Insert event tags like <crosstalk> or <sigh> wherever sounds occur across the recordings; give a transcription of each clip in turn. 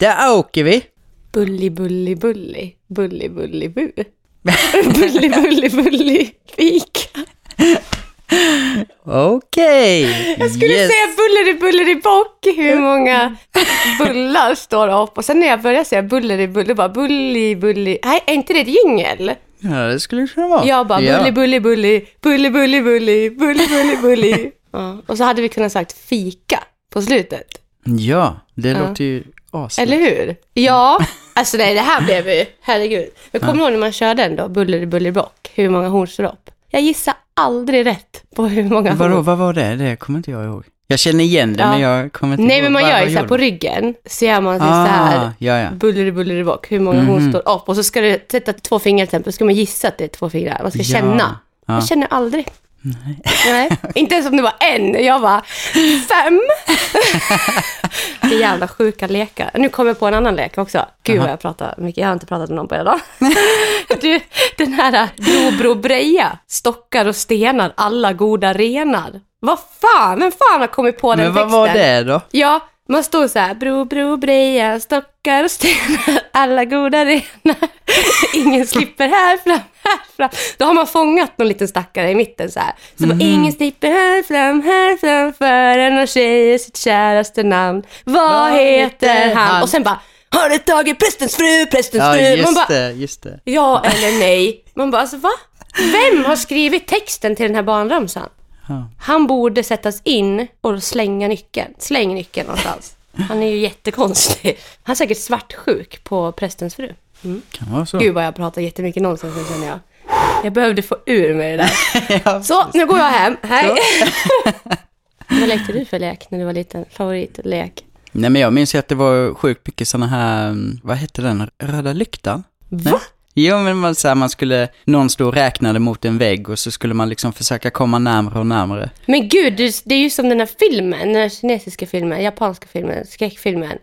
Där åker vi! Bulli, bulli, bulli. Bulli, bulli, bu. <laughs> bulli, bulli, bulli. Fika. Okej. Okay. Jag skulle yes. säga bulleri bulleri bock, hur många bullar står det upp. Och sen när jag började säga bulleri buller, bara bulli bulli. Nej, är inte det ett jingel? Ja, det skulle det kunna vara. Jag bara bulli bulli bulli, bulli bulli bulli, bulli bulli bulli. ja. Och så hade vi kunnat sagt fika på slutet. Ja, det ja. låter ju awesome. Eller hur? Ja, alltså nej, det här blev ju, herregud. Men kommer du ihåg när man körde den då, bulleri, bock? Hur många horn står upp? Jag gissar aldrig rätt på hur många Vadå, horn. vad var det? Det kommer inte jag ihåg. Jag känner igen det, Ja. men jag kommer inte Nej, ihåg. men man gör ju så här på ryggen. Så gör man så Ah, här, ja, ja. bulleri, bulleri, bock. Hur många horn Mhm. står upp? Och så ska du sätta två fingrar till exempel. Ska man gissa att det är två fingrar? Man ska Ja. känna. Ja. Jag känner aldrig. Nej. Inte ens om det var en. Jag var fem. <laughs> det är jävla sjuka lekar. Nu kommer jag på en annan lek också. Gud vad jag pratar mycket. Jag har inte pratat med någon på hela dagen. <laughs> du, den här Bro Bro Breja. Stockar och stenar, alla goda renar. Vad fan, vem fan har kommit på den Men vad texten? var det då? Ja, man står så här, bro, bro, breja, stockar och stenar, alla goda renar. <laughs> Ingen slipper här fram, här fram. Då har man fångat någon liten stackare i mitten så här. Så bara, ingen slipper här fram, här fram förrän han säger sitt käraste namn. Vad, heter han? han? Och sen bara, har du tagit prästens fru, prästens Ja, fru? Man just bara, det, just det. ja eller nej. Man bara, alltså va? Vem har skrivit texten till den här barnramsan? Ja. Han borde sättas in och slänga nyckeln. Släng nyckeln någonstans. Han är ju jättekonstig. Han är säkert svartsjuk på prästens fru. Kan vara så. Gud vad jag pratar jättemycket nonsens nu känner jag. Jag behövde få ur mig det där. <laughs> ja, Så, nu går jag hem. Hej! <laughs> vad lekte du för lek när du var liten? Favoritlek? Nej, men jag minns ju att det var sjukt mycket sådana här, mm, vad hette den, röda lyktan? Va? Jo, men man, så här, man skulle, någon stod och räknade mot en vägg och så skulle man liksom försöka komma närmare och närmare. Men gud, det är ju som den här filmen, den här kinesiska filmen, japanska filmen, skräckfilmen.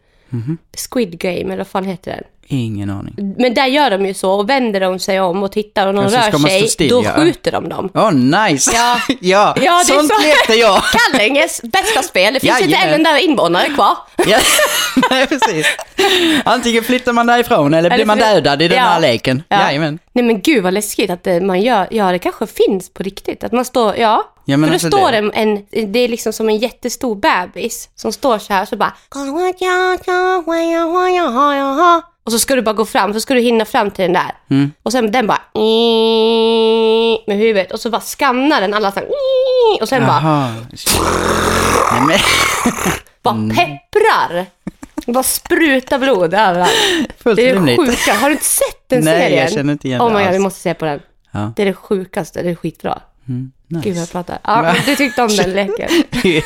Squid Game, eller vad fan heter den? Ingen aning. Men där gör de ju så och vänder de sig om och tittar och någon ska rör man stå sig, still, då ja. skjuter de dem. Åh, nice! Ja. <laughs> ja, Ja, det är sånt så. lekte jag! <laughs> Kallinges bästa spel. Det finns inte Jajamän. en enda invånare kvar. <laughs> ja, nej, precis. Antingen flyttar man därifrån eller, Eller blir man dödad i den Ja. här leken. Ja. Jajamän. Nej men gud vad läskigt att det, man gör, ja det kanske finns på riktigt. Att man står, ja. Ja, men för alltså då står det- en, det är liksom som en jättestor bebis som står så här så bara och så ska du bara gå fram, så ska du hinna fram till den där. Mm. Och sen den bara med huvudet och så bara skannar den alla så här, och sen bara, Jaha. Nej, men, <laughs> bara Mm. pepprar. Bara sprutar blod överallt. fullt Det är det sjuka. Har du inte sett den Nej, serien? jag känner inte igen Oh det my god, vi måste se på den. Ja. Det är det sjukaste, det är skitbra. Mm, nice. Gud jag pratar. Ja, du tyckte om den leken. <laughs> Vi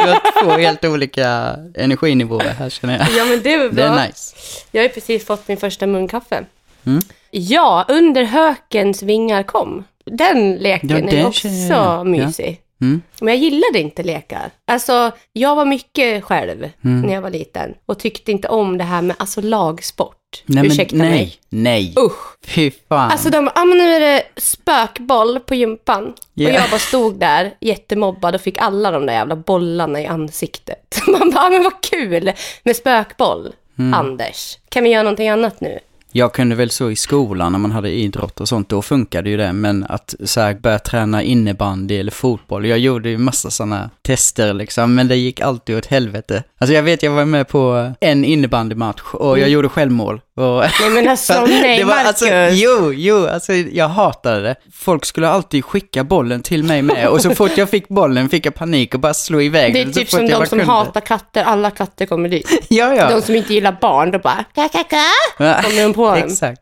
har två helt olika energinivåer här känner jag. Ja, men det Det bra. är nice. Jag har ju precis fått min första munkaffe. Mm. Ja, under hökens vingar kom. Den leken Ja, är också jag igen. Mm. Men jag gillade inte lekar. Alltså, jag var mycket själv Mm. när jag var liten och tyckte inte om det här med alltså, lagsport. Nej, Ursäkta nej, mig. nej. Usch. Fy fan. Alltså de bara, ah, men nu är det spökboll på gympan. Ja. Och jag bara stod där jättemobbad och fick alla de där jävla bollarna i ansiktet. <laughs> Man bara, ah, men vad kul med spökboll, Mm. Anders. Kan vi göra någonting annat nu? Jag kunde väl så i skolan när man hade idrott och sånt, då funkade ju det. Men att så här, börja träna innebandy eller fotboll, jag gjorde ju massa sådana tester liksom, men det gick alltid åt helvete. Alltså jag vet, jag var med på en innebandymatch och jag gjorde självmål. Och Nej men alltså, <laughs> nej det var, Marcus. alltså, jo, jo, alltså jag hatade det. Folk skulle alltid skicka bollen till mig med och så <laughs> fort jag fick bollen fick jag panik och bara slå iväg det är den typ som de som kunde. hatar katter, alla katter kommer dit. <laughs> Ja, ja. De som inte gillar barn, då bara, kakaka, kommer de på dem. Exakt.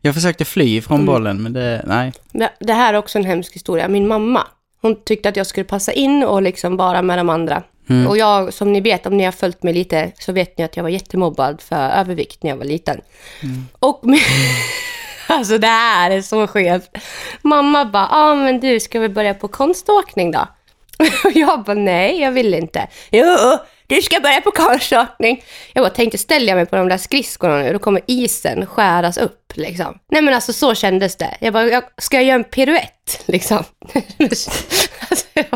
Jag försökte fly från Mm. bollen, men det, nej. Det här är också en hemsk historia. Min mamma, hon tyckte att jag skulle passa in och liksom vara med de andra. Mm. Och jag, som ni vet, om ni har följt mig lite, så vet ni att jag var jättemobbad för övervikt när jag var liten. Mm. Och min- <laughs> alltså det här är så skevt. Mamma bara, ja ah, men du, ska vi börja på konståkning då? <laughs> Och jag bara, nej, jag vill inte. Jo, du ska börja på konståkning. Jag bara tänkte, ställer jag mig på de där skridskorna nu, då kommer isen skäras upp liksom. Nej men alltså så kändes det. Jag bara, jag, ska jag göra en piruett <laughs> liksom? alltså, jag,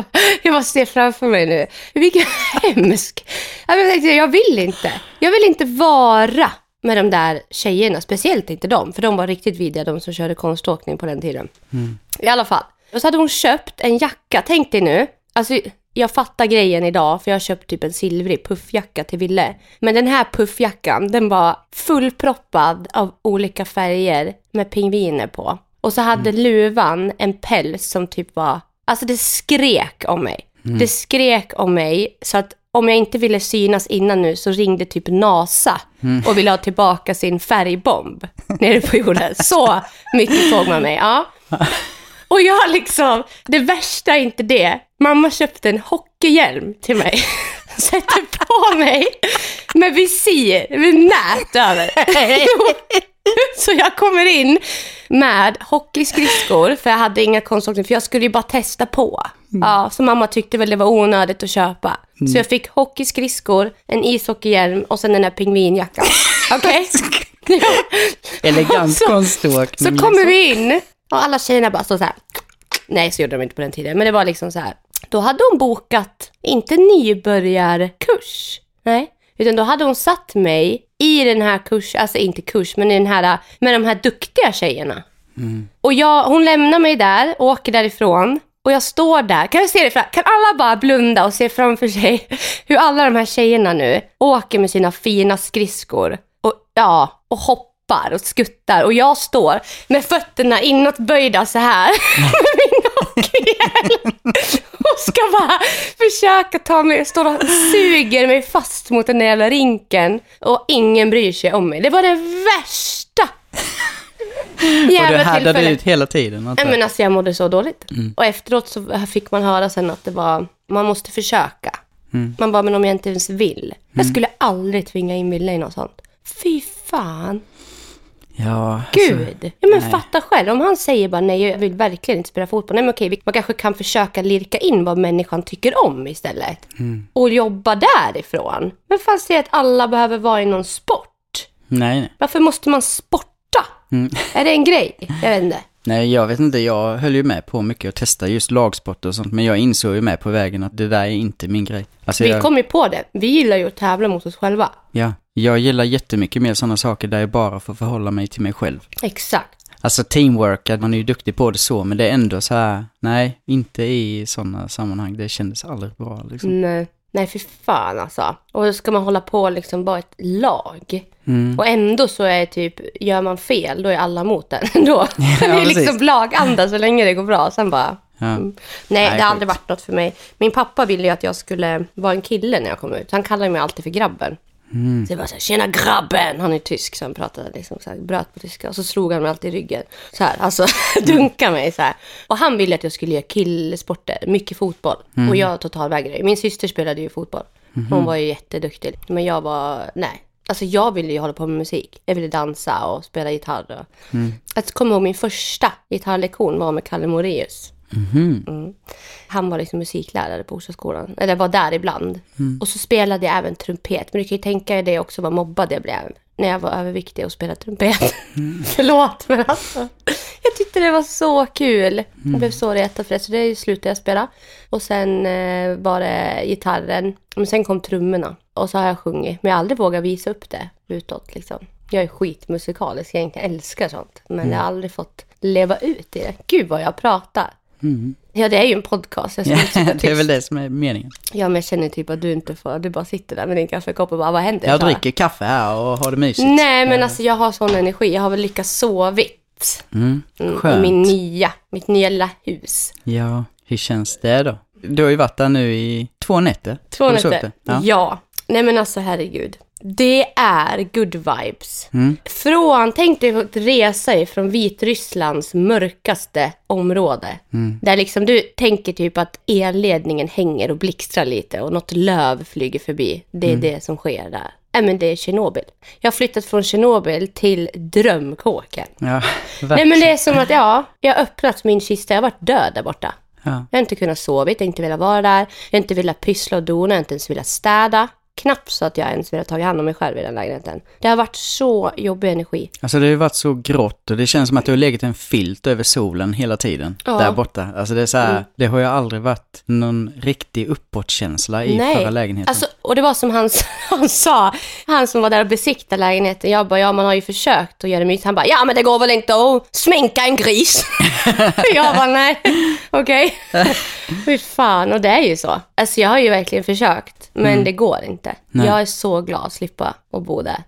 jag bara ser framför mig nu, vilken hemsk. Jag, tänkte, jag vill inte. Jag vill inte vara med de där tjejerna, speciellt inte de, för de var riktigt vidriga, de som körde konståkning på den tiden. Mm. I alla fall. Och så hade hon köpt en jacka, tänk dig nu, alltså jag fattar grejen idag, för jag har köpt typ en silvrig puffjacka till Ville. Men den här puffjackan, den var fullproppad av olika färger med pingviner på. Och så hade mm. luvan en päls som typ var, alltså det skrek om mig. Mm. Det skrek om mig så att om jag inte ville synas innan nu så ringde typ NASA mm. och ville ha tillbaka sin färgbomb nere på jorden. Så mycket såg man mig. Ja. <laughs> Och jag liksom, det värsta är inte det. Mamma köpte en hockeyhjälm till mig. <laughs> Sätter på mig med visir, med nät över. <laughs> Så jag kommer in med hockeyskridskor, för jag hade inga konståkning, för jag skulle ju bara testa på. Mm. Ja, så mamma tyckte väl det var onödigt att köpa. Mm. Så jag fick hockeyskridskor, en ishockeyhjälm och sen den där pingvinjackan. <laughs> Okej? Okay? Elegant konståkning. Så, så kommer liksom. vi in och alla tjejerna bara står så här. Nej, så gjorde de inte på den tiden. Men det var liksom så här. Då hade hon bokat, inte nybörjarkurs. Nej, utan då hade hon satt mig i den här kursen, alltså inte kurs, men i den här, med de här duktiga tjejerna. Mm. Och jag, hon lämnar mig där, åker därifrån. Och jag står där, kan jag se det fram? Kan alla bara blunda och se framför sig <laughs> hur alla de här tjejerna nu åker med sina fina skridskor och, ja, och hoppar och skuttar och jag står med fötterna inåtböjda så här <laughs> med min hockeyhjälm och ska bara försöka ta mig, står och suger mig fast mot den där jävla rinken och ingen bryr sig om mig. Det var det värsta <laughs> och du härdade ut hela tiden? Nej men alltså jag mådde så dåligt. Mm. Och efteråt så fick man höra sen att det var, man måste försöka. Mm. Man bara, men om jag inte ens vill. Mm. Jag skulle aldrig tvinga in Wille i något sånt. Fy fan. Ja, alltså, Gud! ja, men nej. fatta själv. Om han säger bara nej, jag vill verkligen inte spela fotboll. Nej, men okej, man kanske kan försöka lirka in vad människan tycker om istället. Mm. Och jobba därifrån. Men fan säger att alla behöver vara i någon sport. Nej, nej. Varför måste man sporta? Mm. Är det en grej? Jag vet inte. Nej, jag vet inte. Jag höll ju med på mycket att testa just lagsport och sånt. Men jag insåg ju med på vägen att det där är inte min grej. Alltså, vi jag... kom ju på det. Vi gillar ju att tävla mot oss själva. Ja, jag gillar jättemycket mer sådana saker där jag bara får förhålla mig till mig själv. Exakt. Alltså teamwork, man är ju duktig på det så, men det är ändå så här, nej, inte i sådana sammanhang. Det kändes aldrig bra liksom. Nej. Nej, för fan alltså. Och då ska man hålla på liksom bara ett lag. Mm. Och ändå så är typ, gör man fel, då är alla mot den. <laughs> då. Ja, det är liksom laganda så länge det går bra. Sen bara... Ja. Mm. Nej, Nej, det har aldrig varit något för mig. Min pappa ville ju att jag skulle vara en kille när jag kom ut. Han kallade mig alltid för grabben. Mm. Så jag bara såhär, tjena grabben! Han är tysk så han pratade liksom så här, bröt på tyska. Och så slog han mig alltid i ryggen. Så här, alltså <laughs> dunka mig så här. Och han ville att jag skulle göra killsporter, mycket fotboll. Mm. Och jag totalvägrade. Min syster spelade ju fotboll. Mm. Hon var ju jätteduktig. Men jag var, nej. Alltså jag ville ju hålla på med musik. Jag ville dansa och spela gitarr. Och... Mm. Jag kommer ihåg min första gitarrlektion var med Kalle Moreus. Mm. Mm. Han var liksom musiklärare på Orsaskolan, eller var där ibland. Mm. Och så spelade jag även trumpet. Men du kan ju tänka dig det också vad mobbad jag blev när jag var överviktig och spelade trumpet. Mm. <laughs> Förlåt, men alltså. Jag tyckte det var så kul. Jag blev mm. så retad för det, så det slutade jag spela. Och sen eh, var det gitarren. Men sen kom trummorna. Och så har jag sjungit. Men jag har aldrig vågat visa upp det utåt liksom. Jag är skitmusikalisk jag älskar sånt. Men mm. jag har aldrig fått leva ut i det. Gud vad jag pratar. Mm. Ja, det är ju en podcast. Jag ja, <laughs> det är väl det som är meningen. Ja, men jag känner typ att du inte får, du bara sitter där med din kaffekopp och bara, vad händer? Jag dricker kaffe här och har det mysigt. Nej, men alltså jag har sån energi. Jag har väl lyckats sovit. Mm, mm skönt. I min nya, mitt nya lilla hus. Ja, hur känns det då? Du har ju varit där nu i två nätter. Två nätter, ja. ja. Nej men alltså herregud. Det är good vibes. Mm. Från, tänk dig att resa ifrån Vitrysslands mörkaste område. Mm. Där liksom du tänker typ att elledningen hänger och blixtrar lite och något löv flyger förbi. Det är mm. det som sker där. Nej men det är Tjernobyl. Jag har flyttat från Tjernobyl till drömkåken. Ja, <laughs> Nej men det är som att, ja, jag har öppnat min kista. Jag har varit död där borta. Ja. Jag har inte kunnat sova, jag har inte velat vara där. Jag har inte velat pyssla och dona, jag har inte ens velat städa. Knappt så att jag ens velat ta hand om mig själv i den lägenheten. Det har varit så jobbig energi. Alltså det har ju varit så grått och det känns som att det har legat en filt över solen hela tiden. Ja. Där borta. Alltså det är så här, Mm. det har ju aldrig varit någon riktig uppåtkänsla i Nej. förra lägenheten. Alltså, och det var som han, <laughs> han sa, han som var där och besiktade lägenheten. Jag bara, ja man har ju försökt att göra det mysigt. Han bara, ja men det går väl inte att sminka en gris. <laughs> jag bara, nej, <laughs> okej. Fy fan, och det är ju så. Alltså jag har ju verkligen försökt, men det går inte. Mm. Nej. Jag är så glad att slippa att bo där.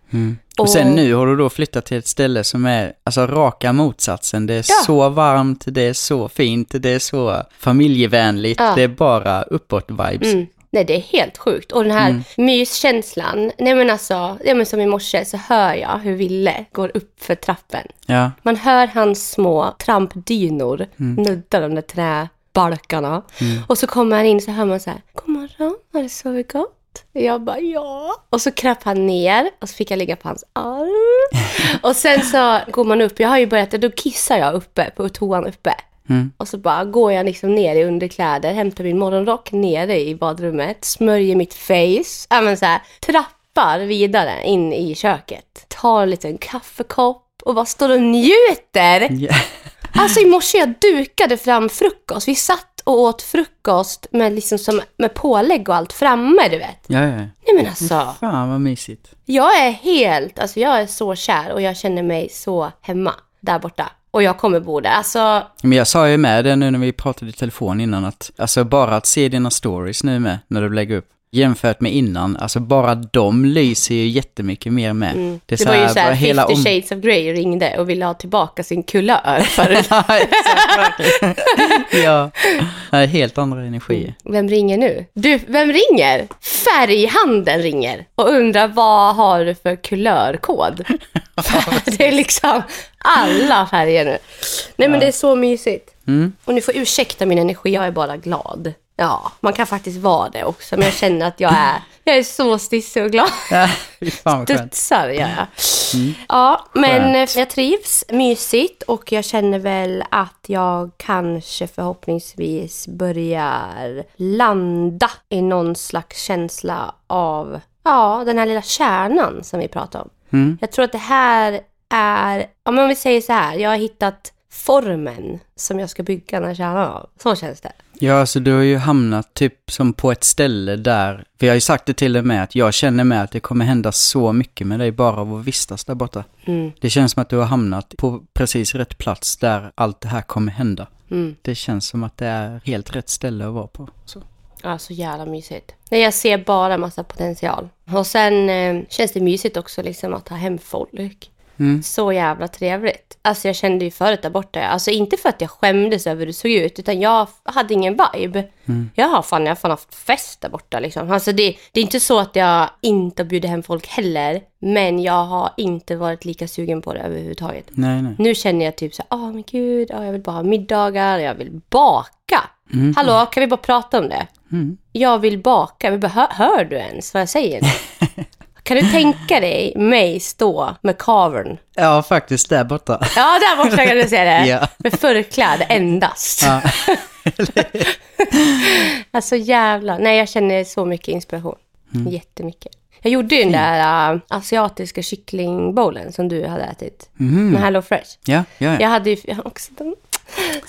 och sen nu har du då flyttat till ett ställe som är alltså raka motsatsen. Det är Ja. så varmt, det är så fint, det är så familjevänligt, Ja. det är bara uppåt-vibes. Mm. Nej, det är helt sjukt. Och den här myskänslan. Nej men alltså, ja, men som i morse så hör jag hur Ville går upp för trappen. Ja, Man hör hans små trampdynor nudda de där träbalkarna. Och så kommer han in så hör man så här, God morgon, har du sovit gott? Jag bara ja. Och så kröp han ner och så fick jag ligga på hans arm. <laughs> och sen så går man upp, jag har ju börjat, då kissar jag uppe på toan uppe. Mm. Och så bara går jag liksom ner i underkläder, hämtar min morgonrock nere i badrummet, smörjer mitt face, ja men så här, trappar vidare in i köket. Tar en liten kaffekopp och bara står och njuter. ja. Alltså i morse jag dukade fram frukost. Vi satt och åt frukost med, liksom som, med pålägg och allt framme, du vet. ja, ja. Nej men alltså, Fan vad mysigt. jag är helt, alltså jag är så kär och jag känner mig så hemma där borta. Och jag kommer bo där. Alltså, Men jag sa ju med det nu när vi pratade i telefon innan att, alltså bara att se dina stories nu med, när du lägger upp, jämfört med innan, alltså bara de lyser ju jättemycket mer med. Det, Mm. det så var ju så här bara 50 hela om- shades of Grey ringde och ville ha tillbaka sin kulör. För <laughs> ja, <laughs> ja, det helt andra energier. vem ringer nu? Du, vem ringer? Färghandeln ringer och undrar vad har du för kulörkod? <laughs> det är liksom alla färger nu. Nej men det är så mysigt. Mm. Och ni får ursäkta min energi, jag är bara glad. Ja, man kan faktiskt vara det också, men jag känner att jag är, <laughs> jag är så stissig och glad. Ja, <laughs> skönt. Studsar gör jag. Ja, men eh, jag trivs, mysigt och jag känner väl att jag kanske förhoppningsvis börjar landa i någon slags känsla av, ja, den här lilla kärnan som vi pratade om. Mm. Jag tror att det här är, ja, men om vi säger så här, jag har hittat formen som jag ska bygga den här kärnan av. Så känns det. Ja, alltså du har ju hamnat typ som på ett ställe där, vi har ju sagt det till och med att jag känner med att det kommer hända så mycket med dig bara av att vistas där borta. Mm. Det känns som att du har hamnat på precis rätt plats där allt det här kommer hända. Mm. Det känns som att det är helt rätt ställe att vara på. Så. Ja, så jävla mysigt. Nej, jag ser bara massa potential. Och sen eh, känns det mysigt också liksom att ha hem folk. Mm. Så jävla trevligt. Alltså jag kände ju förut där borta, alltså inte för att jag skämdes över hur det såg ut, utan jag hade ingen vibe. Jag har fan, jag har fan haft fest där borta liksom. Alltså det, det är inte så att jag inte bjuder hem folk heller, men jag har inte varit lika sugen på det överhuvudtaget. Nej, nej. Nu känner jag typ så här, åh men gud, ja, jag vill bara ha middagar, jag vill baka. Hallå, kan vi bara prata om det? Mm. Jag vill baka, hör, hör du ens vad jag säger? <laughs> kan du tänka dig mig stå med kavern? Ja, faktiskt där borta. Ja, där borta kan du se det. <laughs> Ja. Med förkläde endast. Ja. <laughs> Alltså jävlar. Nej, jag känner så mycket inspiration. Mm. Jättemycket. Jag gjorde ju den där äh, asiatiska kycklingbowlen som du hade ätit. Mhm. Med Hello Fresh. Ja, ja, ja. Jag hade ju jag också den.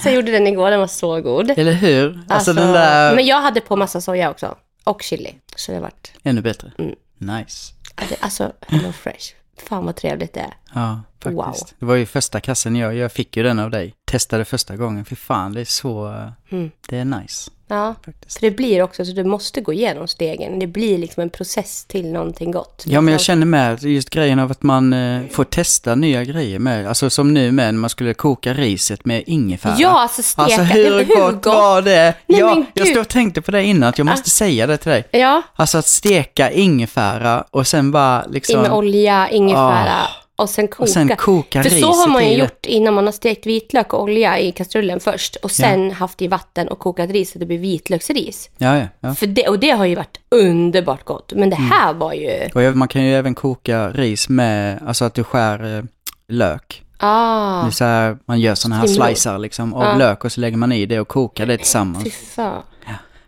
Så jag gjorde den igår, den var så god. Eller hur? Alltså, den där... Men jag hade på massa soja också. Och chili. Så det vart... Ännu bättre. Mm. Nice. Alltså, Hello Fresh. Fan vad trevligt det är. Ja, faktiskt. Wow. Det var ju första kassen jag, jag fick ju den av dig. Testade första gången. Fy fan, det är så... Mm. Det är nice. Ja, Faktiskt. för det blir också så du måste gå igenom stegen. Det blir liksom en process till någonting gott. Ja, men jag känner med just grejen av att man eh, får testa nya grejer med. Alltså som nu med när man skulle koka riset med ingefära. Ja, alltså steka. Alltså hur var gott var det? Nej, ja, jag stod och tänkte på det innan, att jag måste säga det till dig. Ja, Alltså att steka ingefära och sen bara liksom... in med olja, ingefära och sen koka. Och sen koka För så har man ju gjort innan man har stekt vitlök och olja i kastrullen först och sen haft i vatten och kokat ris så det blir vitlöksris. Ja, ja. ja. För det, och det har ju varit underbart gott. Men det Mm. här var ju... Och man kan ju även koka ris med, alltså att du skär eh, lök. Ah, Det så här, man gör sådana här slicer liksom av Ja. lök och så lägger man i det och kokar det fy tillsammans. fan.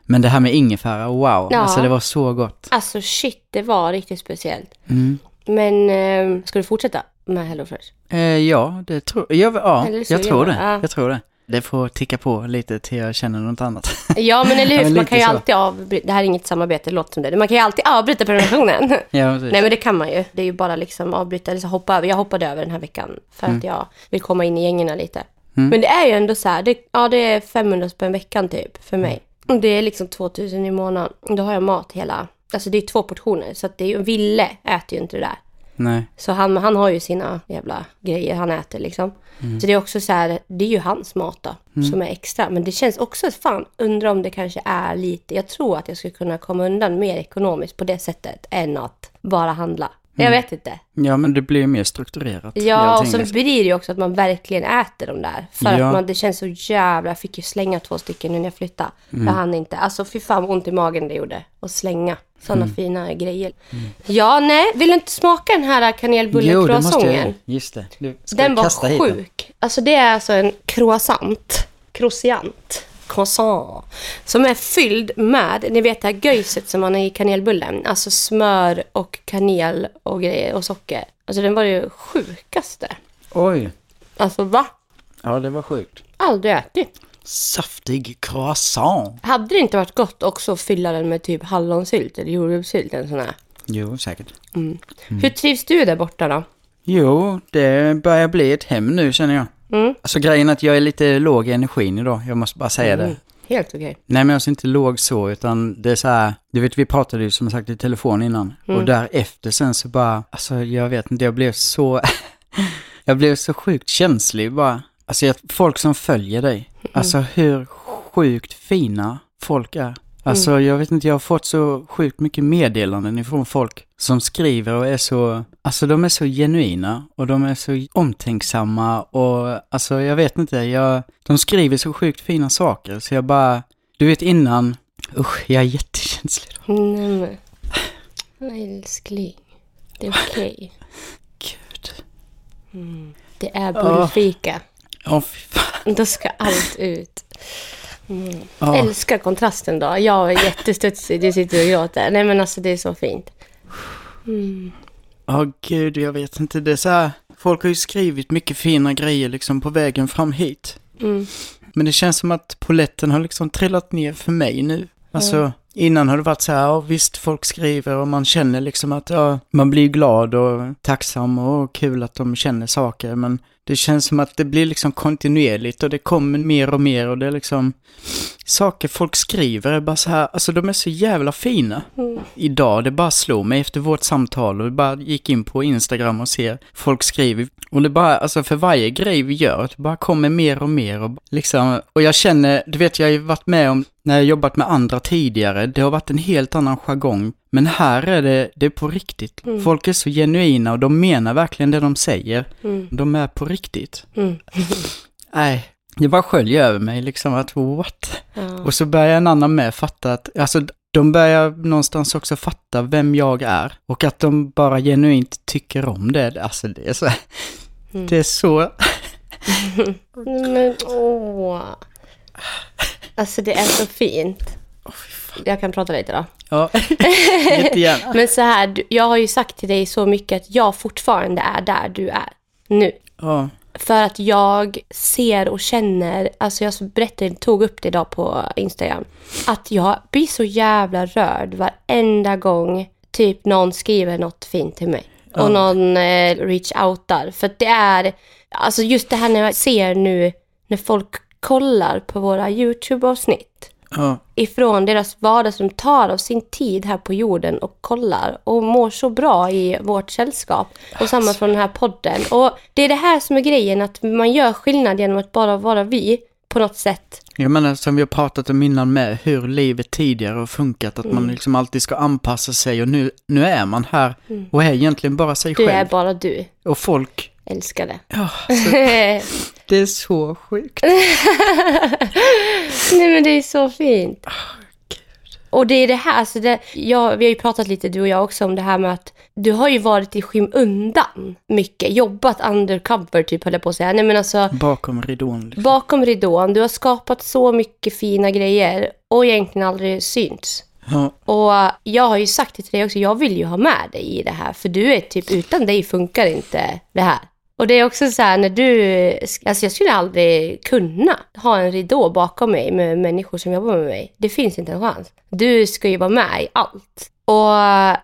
Men det här med ingefära, wow. Ja. Alltså det var så gott. Alltså shit, det var riktigt speciellt. Mm. Men eh, ska du fortsätta med HelloFresh? Eh, ja, det tror jag. Ja, Eller så jag tror det. ja. Jag tror det. Det får ticka på lite till jag känner något annat. <laughs> Ja, men eller Ja, hur? men man kan ju så. alltid avbryta. Det här är inget samarbete, det låter som det. Man kan ju alltid avbryta prenumerationen. <laughs> ja, precis. Nej, men det kan man ju. Det är ju bara liksom avbryta eller så hoppa över. Jag hoppade över den här veckan för Mm. att jag vill komma in i gängerna lite. Men det är ju ändå så här, det, ja det är 500 spänn veckan typ för mig. Mm. Det är liksom 2000 i månaden. Då har jag mat hela, alltså det är två portioner. Så att det är ju, Ville äter ju inte det där. Nej. Så han, han har ju sina jävla grejer han äter liksom. Så det är också så här, det är ju hans mat då, som är extra. Men det känns också, fan, undrar om det kanske är lite, jag tror att jag skulle kunna komma undan mer ekonomiskt på det sättet än att bara handla. Jag vet inte. Ja, men det blir ju mer strukturerat. Ja, och så blir det ju också att man verkligen äter de där. För Ja. att man, det känns så jävla... Jag fick ju slänga två stycken när jag flyttade. Mm. Jag hann inte. Alltså fy fan vad ont i magen det gjorde. Att slänga sådana Mm. fina grejer. Ja, nej. Vill du inte smaka den här Jo, det måste jag. Just det. Den var kasta hit sjuk. Alltså det är alltså en croissant. Croissant. Croissant. Som är fylld med, ni vet det här göjset som man har i kanelbullen. Alltså smör och kanel och grejer och socker. Alltså den var det sjukaste. Oj. Alltså va? Ja, det var sjukt. Aldrig ätit. Saftig croissant. Hade det inte varit gott också att fylla den med typ hallonsylt eller jordgubbssylt? En sån här. Jo, säkert. Hur trivs du där borta då? Jo, det börjar bli ett hem nu känner jag. Mm. Alltså grejen är att jag är lite låg i energin idag. Jag måste bara säga det. Helt okej. Nej men alltså inte låg så utan det är så här, du vet vi pratade ju som sagt i telefon innan och därefter sen så bara, alltså jag vet inte, jag blev så, <laughs> jag blev så sjukt känslig bara. Alltså jag, folk som följer dig, alltså hur sjukt fina folk är. Alltså jag vet inte, jag har fått så sjukt mycket meddelanden ifrån folk som skriver och är så, alltså de är så genuina och de är så omtänksamma och alltså jag vet inte, jag, de skriver så sjukt fina saker så jag bara, du vet innan, usch jag är jättekänslig då. Nej men. <laughs> Älskling. Det är okej. <laughs> Gud. Det är bullfika. Ja fy fan. Då ska allt ut. Ja. Älskar kontrasten då. Jag är jättestudsig, du sitter och gråter. Nej men alltså det är så fint. Ja gud, jag vet inte, det är så här, folk har ju skrivit mycket fina grejer liksom på vägen fram hit. Mm. Men det känns som att poletten har liksom trillat ner för mig nu. Alltså, innan har det varit så här, ja visst folk skriver och man känner liksom att ja, man blir glad och tacksam och kul att de känner saker. Men det känns som att det blir liksom kontinuerligt och det kommer mer och mer och det är liksom saker folk skriver är bara så här, alltså de är så jävla fina. Idag, det bara slog mig efter vårt samtal och det bara gick in på Instagram och ser folk skriver. Och det bara, alltså för varje grej vi gör, det bara kommer mer och mer och liksom, och jag känner, du vet jag har ju varit med om när jag jobbat med andra tidigare, det har varit en helt annan jargong. Men här är det, det är på riktigt. Folk är så genuina och de menar verkligen det de säger. De är på riktigt. Mm. <laughs> Nej, det bara sköljer över mig liksom att what? Ja. Och så börjar en annan med fatta att, alltså de börjar någonstans också fatta vem jag är. Och att de bara genuint tycker om det. Alltså det är så, det är så, <laughs> Men åh. Alltså det är så fint. Jag kan prata lite då. ja, jättegärna. <laughs> Men så här, jag har ju sagt till dig så mycket att jag fortfarande är där du är nu. Ja, För att jag ser och känner, alltså jag berättade, tog upp det idag på Instagram, att jag blir så jävla rörd varenda gång typ någon skriver något fint till mig. Och någon eh, reach outar. För att det är, alltså just det här när jag ser nu när folk kollar på våra YouTube-avsnitt ja, ifrån deras vardag som tar av sin tid här på jorden och kollar och mår så bra i vårt sällskap. Och samma från den här podden. Och det är det här som är grejen, att man gör skillnad genom att bara vara vi på något sätt. jag menar som vi har pratat om innan med hur livet tidigare har funkat. Att man liksom alltid ska anpassa sig och nu, nu är man här och är egentligen bara sig Du är själv. bara du. Och folk, Älskar det. ja, <laughs> så, det är så sjukt. Nej men det är så fint. Och det är det här, alltså det, ja, vi har ju pratat lite du och jag också om det här med att du har ju varit i skymundan mycket, jobbat undercover typ höll jag på att säga. Nej men alltså Bakom ridån. Liksom. bakom ridån, du har skapat så mycket fina grejer och egentligen aldrig synts. Ja, Och jag har ju sagt det till dig också, jag vill ju ha med dig i det här. För du är typ, utan dig funkar inte det här. Och det är också så här när du, alltså jag skulle aldrig kunna ha en ridå bakom mig med människor som jobbar med mig. Det finns inte en chans. Du ska ju vara med i allt. Och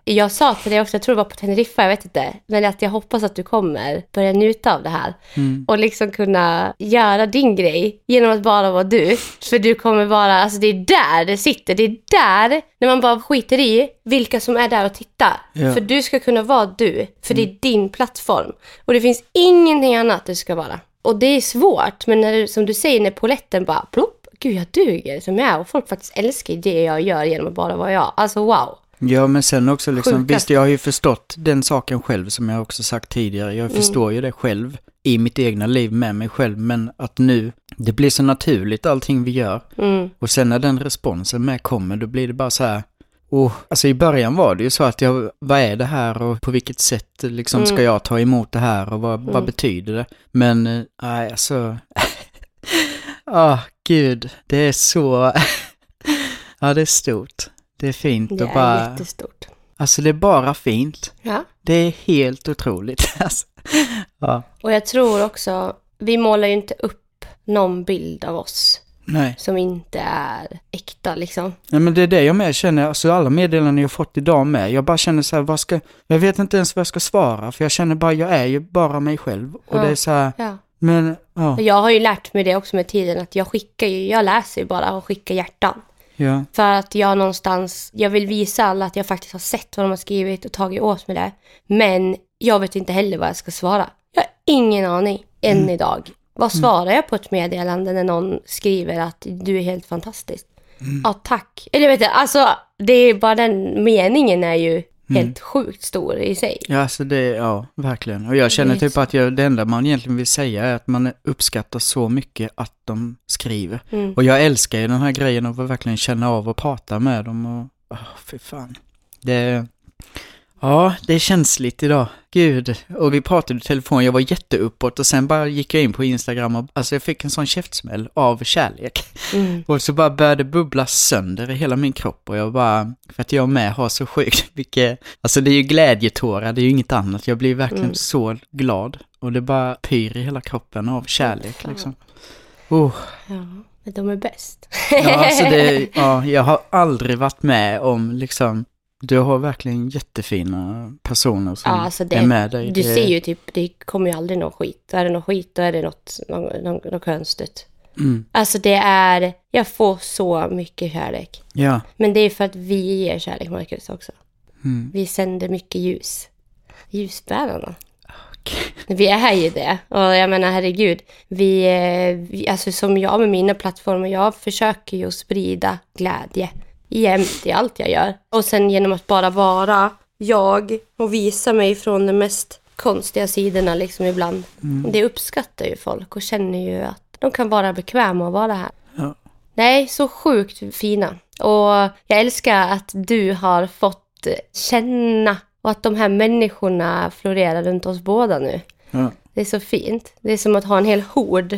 jag sa till dig också, jag tror det var på Teneriffa, jag vet inte, men att jag hoppas att du kommer börja njuta av det här. Och liksom kunna göra din grej genom att bara vara du. För du kommer vara, alltså det är där det sitter, det är där, när man bara skiter i vilka som är där och tittar. Ja. För du ska kunna vara du, för det är din plattform. Och det finns ingenting annat du ska vara. Och det är svårt, men när, du- som du säger, när poletten bara plopp, gud jag duger som jag är. Och folk faktiskt älskar det jag gör genom att bara vara jag. Alltså wow. Ja, men sen också liksom, Sjuka. visst jag har ju förstått den saken själv som jag också sagt tidigare. Jag förstår ju det själv i mitt egna liv med mig själv, men att nu, det blir så naturligt allting vi gör. Mm. Och sen när den responsen med kommer, då blir det bara så här, oh, alltså i början var det ju så att jag, vad är det här och på vilket sätt liksom ska jag ta emot det här och vad, vad betyder det? Men, eh, nej alltså, <laughs> ah gud, det är så, <laughs> ja det är stort. Det är fint Det och är bara, jättestort. alltså det är bara fint. Ja. Det är helt otroligt. <laughs> Alltså. Ja, Och jag tror också, vi målar ju inte upp någon bild av oss nej. som inte är äkta liksom. Nej men det är det jag med känner, alltså alla meddelanden jag fått idag med, jag bara känner så här, vad ska, jag vet inte ens vad jag ska svara, för jag känner bara, jag är ju bara mig själv. Och Ja. det är så här, Ja. men, ja, Jag har ju lärt mig det också med tiden, att jag skickar ju, jag läser ju bara och skickar hjärtan. Ja, För att jag någonstans, jag vill visa alla att jag faktiskt har sett vad de har skrivit och tagit åt mig det. Men jag vet inte heller vad jag ska svara. Jag har ingen aning, än Mm. idag. Vad svarar jag på ett meddelande när någon skriver att du är helt fantastisk? Mm. Ja, tack. Eller vet inte, alltså det är bara den meningen är ju Mm. helt sjukt stor i sig. ja, alltså det, ja, verkligen. Och jag känner är typ att jag, det enda man egentligen vill säga är att man uppskattar så mycket att de skriver. Mm. Och jag älskar ju den här grejen av att verkligen känna av och prata med dem och, oh, fy fan. Det, ja, det är känsligt idag. Gud. Och vi pratade i telefon, jag var jätteuppåt och sen bara gick jag in på Instagram och, alltså jag fick en sån käftsmäll av kärlek. Mm. <laughs> Och så bara började bubbla sönder i hela min kropp och jag bara, för att jag med har så sjukt <laughs> mycket, alltså det är ju glädjetårar, det är ju inget annat. Jag blir verkligen Mm. så glad. Och det bara pyr i hela kroppen av kärlek liksom. Oh. Ja, de är bäst. Ja, alltså det, <laughs> ja, jag har aldrig varit med om liksom, du har verkligen jättefina personer som Ja, alltså det- är med dig. Du Det- ser ju typ, det kommer ju aldrig någon skit. Är det någon skit, då är det något, något, något, något konstigt. Mm, Alltså det är, jag får så mycket kärlek. ja, Men det är för att vi ger kärlek, Marcus, också. mm, Vi sänder mycket ljus. Ljusbärarna. okej. Vi är ju det. Och jag menar, herregud. Vi, eh, vi, alltså som jag med mina plattformar, jag försöker ju sprida glädje jämt i allt jag gör. Och sen genom att bara vara jag och visa mig från de mest konstiga sidorna liksom ibland. Det uppskattar ju folk och känner ju att de kan vara bekväma att vara här. Ja. Nej, så sjukt fina. Och jag älskar att du har fått känna och att de här människorna florerar runt oss båda nu. Ja. Det är så fint. Det är som att ha en hel hord.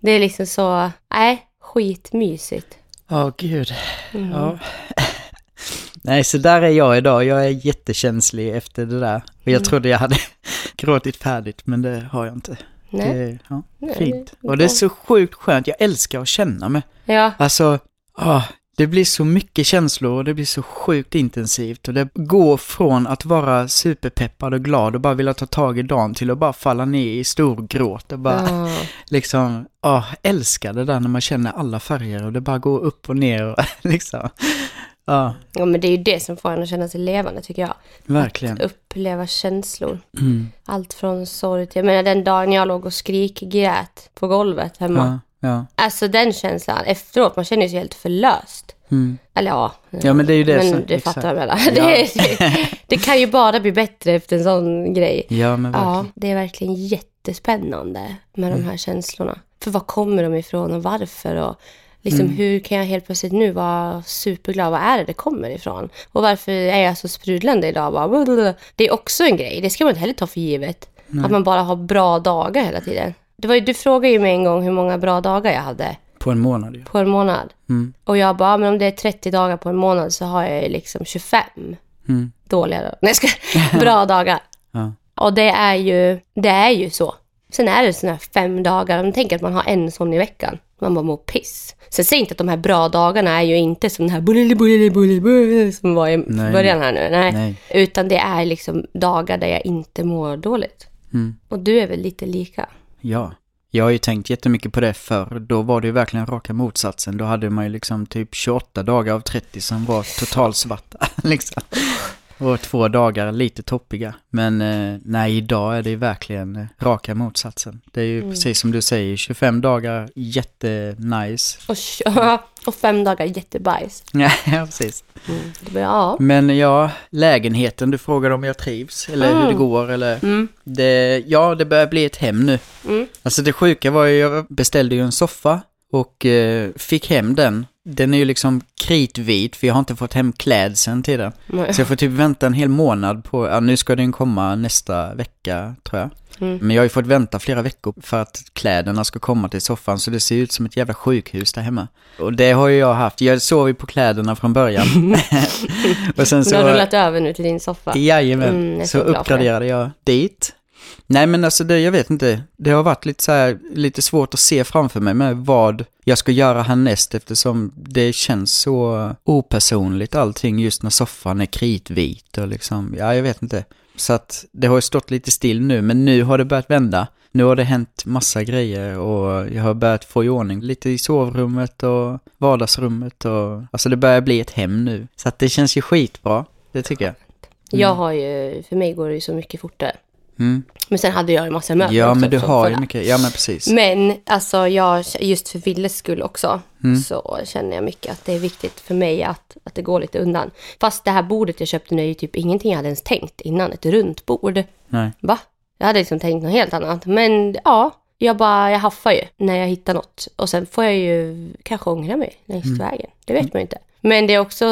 Det är liksom så, nej, skitmysigt. Ja, gud. Mm. Ja. <laughs> Nej, så där är jag idag. Jag är jättekänslig efter det där. Och Mm. jag trodde jag hade <laughs> gråtit färdigt, men det har jag inte. Nej. Det ja, Nej, fint. Och det är så sjukt skönt. Jag älskar att känna mig. Ja, Alltså, ah, det blir så mycket känslor och det blir så sjukt intensivt. Och det går från att vara superpeppad och glad och bara vilja ta tag i dagen till att bara falla ner i stor gråt och bara ja. liksom, ah, älskar det där när man känner alla färger och det bara går upp och ner och <laughs> liksom. Ja, ja, men det är ju det som får en att känna sig levande tycker jag. verkligen. Uppleva känslor. Mm. Allt från sorg till, jag menar den dagen jag låg och skrikgrät på golvet hemma. Ja, ja. Alltså den känslan efteråt, man känner sig helt förlöst. Mm. Eller ja. Ja, men det är ju det men som- du exakt. fattar vad jag menar. Ja. <laughs> Det, det, kan ju bara bli bättre efter en sån grej. Ja, men verkligen. Ja, det är verkligen jättespännande med de här känslorna. För var kommer de ifrån och varför? Och Liksom hur kan jag helt plötsligt nu vara superglad? Vad är det det kommer ifrån? Och varför är jag så sprudlande idag? Bara. Det är också en grej. Det ska man inte heller ta för givet. Att man bara har bra dagar hela tiden. Det var ju, du frågade ju mig en gång hur många bra dagar jag hade På en månad ju. på en månad. Mm. Och jag bara, men om det är 30 dagar på en månad så har jag ju liksom 25 Mm. dåliga dagar. Nej, ska, <laughs> bra dagar. <laughs> Ja. Och det är ju, det är ju så. Sen är det sådana här fem dagar. Man tänker att man har en sån i veckan. Man bara mår piss. Sen säger inte att de här bra dagarna är ju inte som den här bulli bulli bulli som var i Nej. början här nu. Nej. Nej. Utan det är liksom dagar där jag inte mår dåligt. Mm. Och du är väl lite lika? Ja. Jag har ju tänkt jättemycket på det förr. Då var det ju verkligen raka motsatsen. Då hade man ju liksom typ 28 dagar av 30 som var totalsvarta. <laughs> liksom. Och två dagar lite toppiga. Men eh, nej, idag är det ju verkligen eh, raka motsatsen. Det är ju precis som du säger, 25 dagar jättenice. Och, <laughs> och fem dagar jättebajs. <laughs> Ja, precis. Blir, ja. Men ja, lägenheten, du frågade om jag trivs eller hur det Mm. går eller... Mm. Det, ja, det börjar bli ett hem nu. Mm. Alltså det sjuka var ju, jag beställde ju en soffa och eh, fick hem den. Den är ju liksom kritvit för jag har inte fått hem klädseln till den. Nej. Så jag får typ vänta en hel månad på, ja nu ska den komma nästa vecka tror jag. Mm. Men jag har ju fått vänta flera veckor för att kläderna ska komma till soffan så det ser ut som ett jävla sjukhus där hemma. Och det har ju jag haft, jag sov ju på kläderna från början. <laughs> <laughs> och sen Du så... har rullat över nu till din soffa. Jajamän, Mm, jag så så uppgraderade jag dit. Nej men alltså det, jag vet inte, det har varit lite så här, lite svårt att se framför mig med vad jag ska göra härnäst eftersom det känns så opersonligt allting just när soffan är kritvit och liksom, ja jag vet inte. Så att det har ju stått lite still nu men nu har det börjat vända. Nu har det hänt massa grejer och jag har börjat få i ordning lite i sovrummet och vardagsrummet och alltså det börjar bli ett hem nu. Så att det känns ju skitbra, det tycker jag. Jag har ju, för mig går det ju så mycket fortare. Mm. Men sen hade jag ju massa möten Ja, också men du har ju mycket, ja men precis. Men alltså jag, just för Villes skull också, Mm. så känner jag mycket att det är viktigt för mig att, att det går lite undan. Fast det här bordet jag köpte nu är ju typ ingenting jag hade ens tänkt innan, ett runt bord. Nej. Va? Jag hade liksom tänkt något helt annat. Men ja, jag bara, jag haffar ju när jag hittar något. Och sen får jag ju kanske ångra mig längs Mm. vägen. Det vet man ju inte. Men det är också,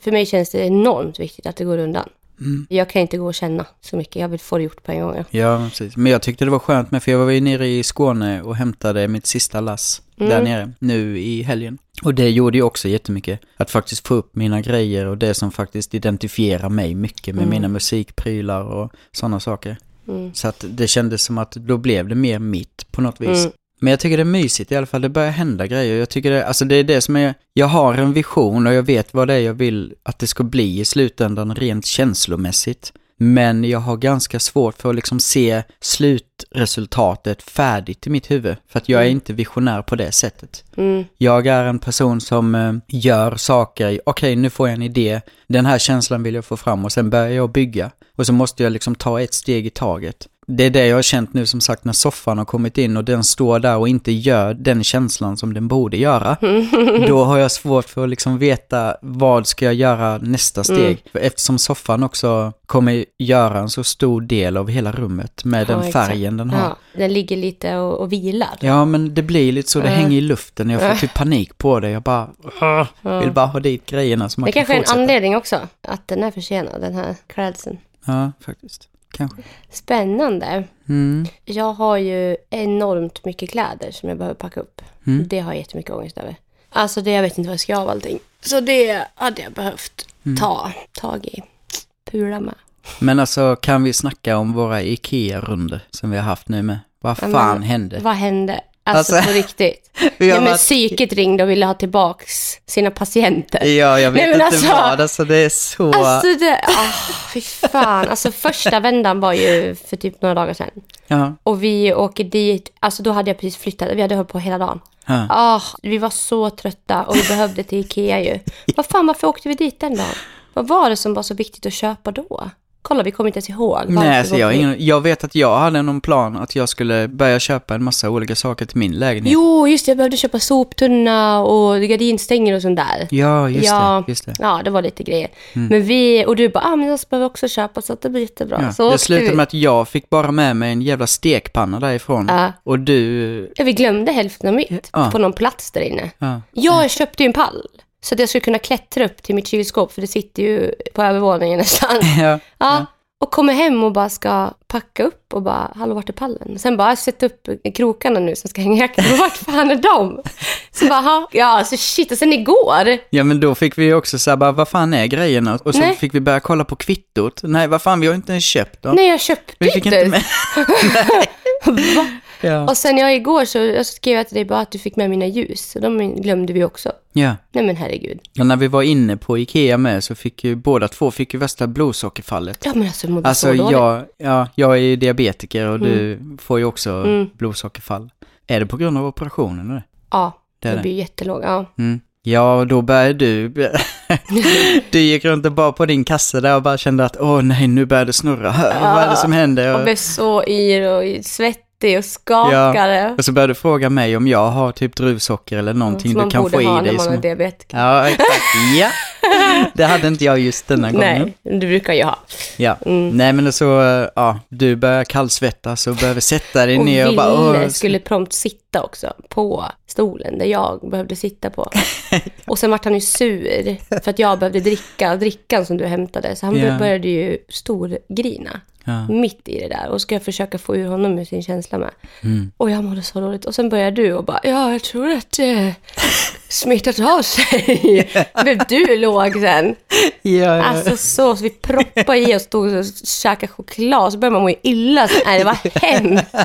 för mig känns det enormt viktigt att det går undan. Mm. Jag kan inte gå och känna så mycket. Jag vill få det gjort på en gång. Ja. Ja, precis. Men jag tyckte det var skönt med, för jag var ju nere i Skåne och hämtade mitt sista lass där Mm. nere, nu i helgen. Och det gjorde ju också jättemycket. Att faktiskt få upp mina grejer och det som faktiskt identifierar mig mycket med Mm. mina musikprylar och sådana saker. Mm. Så att det kändes som att då blev det mer mitt på något vis. Mm. Men jag tycker det är mysigt i alla fall, det börjar hända grejer. Jag tycker det, alltså det är det som är, jag har en vision och jag vet vad det är jag vill att det ska bli i slutändan rent känslomässigt. Men jag har ganska svårt för att liksom se slutresultatet färdigt i mitt huvud. För att jag är Mm. inte visionär på det sättet. Mm. Jag är en person som eh, gör saker, okej nu får jag en idé, den här känslan vill jag få fram och sen börjar jag bygga. Och så måste jag liksom ta ett steg i taget. Det är det jag har känt nu som sagt när soffan har kommit in och den står där och inte gör den känslan som den borde göra. <laughs> Då har jag svårt för att liksom veta vad ska jag göra nästa steg. Mm. Eftersom soffan också kommer göra en så stor del av hela rummet med Ja, den exakt. färgen den har. Ja, den ligger lite och, och vilar. Ja, men det blir lite så, det Ja. hänger i luften. Jag får typ panik på det. Jag bara, "Åh, Ja. vill bara ha dit grejerna så man Det kan kanske är en anledning också, att den är försenad, den här klädseln. Ja, faktiskt. Kanske. Spännande. Mm. Jag har ju enormt mycket kläder som jag behöver packa upp. Mm. Det har jag jättemycket ångest över. Alltså det, jag vet inte vad jag ska göra av allting. Så det hade jag behövt Mm. ta tag i. Pula med. Men alltså, kan vi snacka om våra IKEA-runder som vi har haft nu med? Vad fan men- hände? Vad hände? Alltså, Alltså, på riktigt. <laughs> Ja, men varit- psyket ringde och ville ha tillbaks sina patienter. Ja, jag vet Nej, inte alltså- vad. Alltså det är så... Alltså det, ah, fy fan. Alltså första vändan var ju för typ några dagar sedan. Ja, Och vi åker dit, alltså då hade jag precis flyttat, vi hade hållit på hela dagen. ja. Ah, vi var så trötta och vi behövde till Ikea ju. <laughs> Vad fan, varför åkte vi dit den dagen? Vad var det som var så viktigt att köpa då? Kolla, vi kommer inte ens ihåg. Nej, alltså jag, ingen, jag vet att jag hade någon plan att jag skulle börja köpa en massa olika saker till min lägenhet. Jo, just det. Jag behövde köpa soptunna och gardinstänger och sånt där. Ja, just ja, det. Just det. Ja, det var lite grejer. Men vi, och du bara, ah, men jag behöver också köpa så att det blir jättebra. Ja. Så det slutade med att jag fick bara med mig en jävla stekpanna därifrån. Ja. Och du... Ja, vi glömde hälften av mitt Ja. på någon plats där inne. Ja. Jag köpte ju en pall. Så att jag skulle kunna klättra upp till mitt kylskåp, för det sitter ju på övervåningen <laughs> nästan. Ja. Ja. Och kommer hem och bara ska packa upp och bara, hallå vart är pallen? Sen bara, sätta upp krokarna nu som ska hänga jackan. <laughs> Vart fan är de? Så bara, "Ha." ja alltså shit. Och sen igår, ja, men då fick vi också säga bara, vad fan är grejerna? Och så Nej. fick vi börja kolla på kvittot. Nej, vad fan, vi har inte ens köpt dem. nej jag köpte vi fick inte med. <laughs> Va? Ja. Och sen jag igår så jag skrev jag till dig bara att du fick med mina ljus. Och de glömde vi också. ja. Nej men herregud. Och när vi var inne på Ikea med så fick ju båda två fick ju värsta blodsockerfallet. Ja men alltså jag mådde Alltså så dåligt. jag, ja, jag är ju diabetiker och du får ju också blodsockerfall. Är det på grund av operationen? Eller? Ja, Det jag det. blir jättelåg. Ja. Mm. Ja, då började du... <laughs> du gick runt och bara på din kasse där och bara kände att åh nej, nu börjar det snurra. Vad är det som händer? Och blev så yr och svettig och skakade. Och så började du fråga mig om jag har typ druvsocker eller någonting som man du kan borde få i ha när dig. man Som... har diabetiker. Ja, exakt. Ja, det hade inte jag just denna <laughs> gången. Nej, Mm. du brukar ju ha. Ja, nej men så, ja, du börjar kallsvettas och behöver sätta dig Och ner och bara, åh, skulle prompt sitta också på stolen där jag behövde sitta på. <laughs> Och sen vart han ju sur för att jag behövde dricka drickan som du hämtade. Så han Ja. började ju storgrina. Ja. Mitt i det där. Och ska jag försöka få ur honom ur sin känsla med. Mm. Och jag mådde så dåligt. Och sen började du och bara, ja jag tror att det <laughs> smittat av sig. Blev du låg sen? ja, ja. Alltså så, så vi proppade i och stod och käkade choklad. Så började man må illa. Så, nej, det var hemskt. <laughs>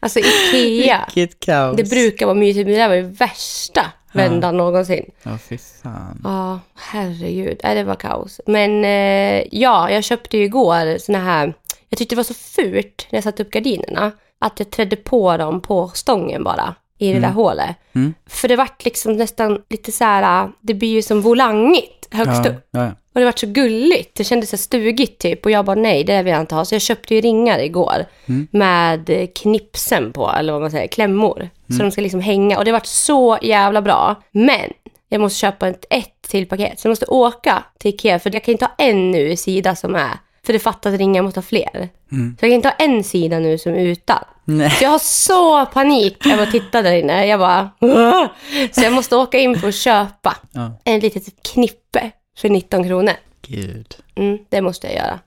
Alltså Ikea. Vilket kaos. Det brukar vara mysigt, men det där var ju värsta vändan någonsin. Ja, fy fan. Ja, herregud. Nej, det var kaos. Men eh, ja, jag köpte ju igår såna här... Jag tyckte det var så fult när jag satte upp gardinerna. Att jag trädde på dem på stången bara. I det där hålet. Mm. För det vart liksom nästan lite så här... Det blir ju som volangigt högst Ja, upp. ja, ja. Och det var så gulligt. Det kändes så stugigt typ. Och jag bara nej, det vill jag inte ha. Så jag köpte ju ringar igår. Med eh, knipsen på, eller vad man säger, klämmor. Så de ska liksom hänga. Och det vart så jävla bra. Men jag måste köpa ett, ett till paket. Så jag måste åka till Ikea. För jag kan inte ha en nu sida som är. För det fattas ringar, jag måste ha fler. Så jag kan inte ha en sida nu som är utan. Nej. Så jag har så panik över att titta där inne. Jag bara... "Åh!" Så jag måste åka in för att köpa Ja. en litet knippe för 19 kronor. Gud. Mm, det måste jag göra.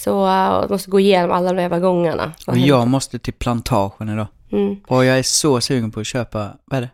Så uh, jag måste gå igenom alla de jävla gångarna. Och jag måste till plantagen idag. Mm. Och jag är så sugen på att köpa, vad är det?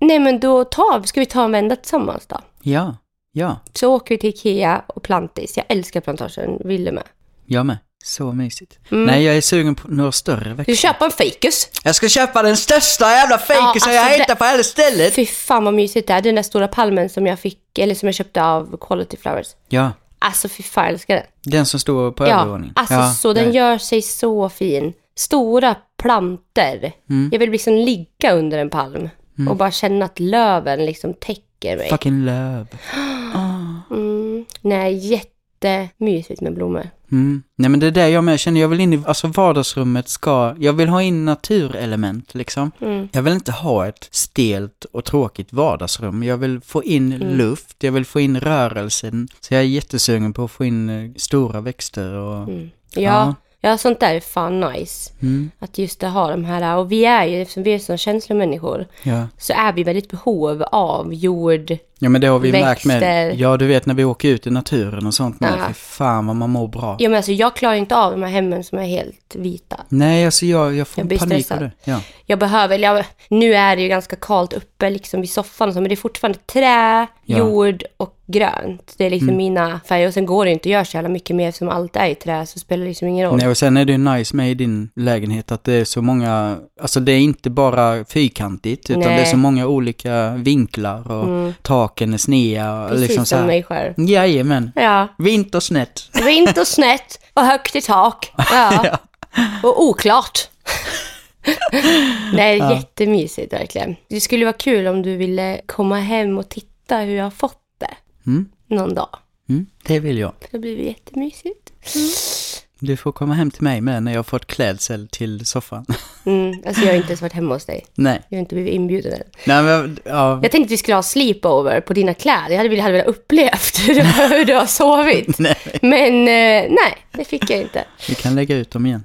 Nej men då tar, ska vi ta en vända tillsammans då? Ja, ja, Så åker vi till Ikea och Plantis. Jag älskar plantagen, Ville med. jag med. Så mysigt. Nej, jag är sugen på några större Ska växter. du köpa en fikus? Jag ska köpa den största jävla fejkusen Ja, alltså jag hittar på hela stället. Fy fan vad mysigt det är. Den där stora palmen som jag fick, eller som jag köpte av Quality Flowers. Ja, Alltså fy fan jag älskar den. den som står på Ja, övervåningen. alltså ja, så den gör sig så fin. Stora planter. Mm. Jag vill liksom ligga under en palm och bara känna att löven liksom täcker mig. Fucking löv. <gasps> Mm. Nej, jättemysigt med blommor. Mm. Nej men det är det jag med känner, jag vill in i, alltså vardagsrummet ska, jag vill ha in naturelement liksom. Mm. Jag vill inte ha ett stelt och tråkigt vardagsrum. Jag vill få in Mm. luft, jag vill få in rörelsen. Så jag är jättesugen på att få in eh, stora växter och... Mm. Ja, ja, sånt där är fan nice. Mm. Att just att ha de här, och vi är ju, eftersom vi är såna känslomänniskor, Ja. så är vi väldigt behov av jord. Ja, men det har vi märkt med. Växter. Ja, du vet när vi åker ut i naturen och sånt med. Fy fan vad man mår bra. Ja, men alltså, jag klarar inte av de här hemmen som är helt vita. Nej, alltså jag, jag får Jag panik av det. Ja. Jag behöver, jag, nu är det ju ganska kallt uppe liksom vid soffan och så, men det är fortfarande trä, Ja. Mm. jord och grönt. Det är liksom mina färger. Och sen går det inte att göra så jävla mycket mer eftersom allt är i trä så spelar det liksom ingen roll. Nej, och sen är det ju nice med i din lägenhet att det är så många, alltså det är inte bara fyrkantigt utan Nej. det är så många olika vinklar och taken är sneda. och Precis liksom så som här. mig själv. Jajamän. Ja, Vintersnett. vint och snett och högt i tak. Ja. <laughs> Och oklart. Nej, jättemysigt verkligen. Det skulle vara kul om du ville komma hem och titta hur jag har fått det Mm. någon dag. Mm, det vill jag. Det blir jättemysigt. Du får komma hem till mig med när jag har fått klädsel till soffan. Mm, alltså jag har inte ens varit hemma hos dig. <laughs> Nej. Jag har inte blivit inbjuden än. Nej men, ja. Jag tänkte att vi skulle ha sleepover på dina kläder. Jag hade velat, hade velat upplevt <laughs> hur du, hur du har sovit. <laughs> Nej, Men eh, nej, det fick jag inte. vi kan lägga ut dem igen.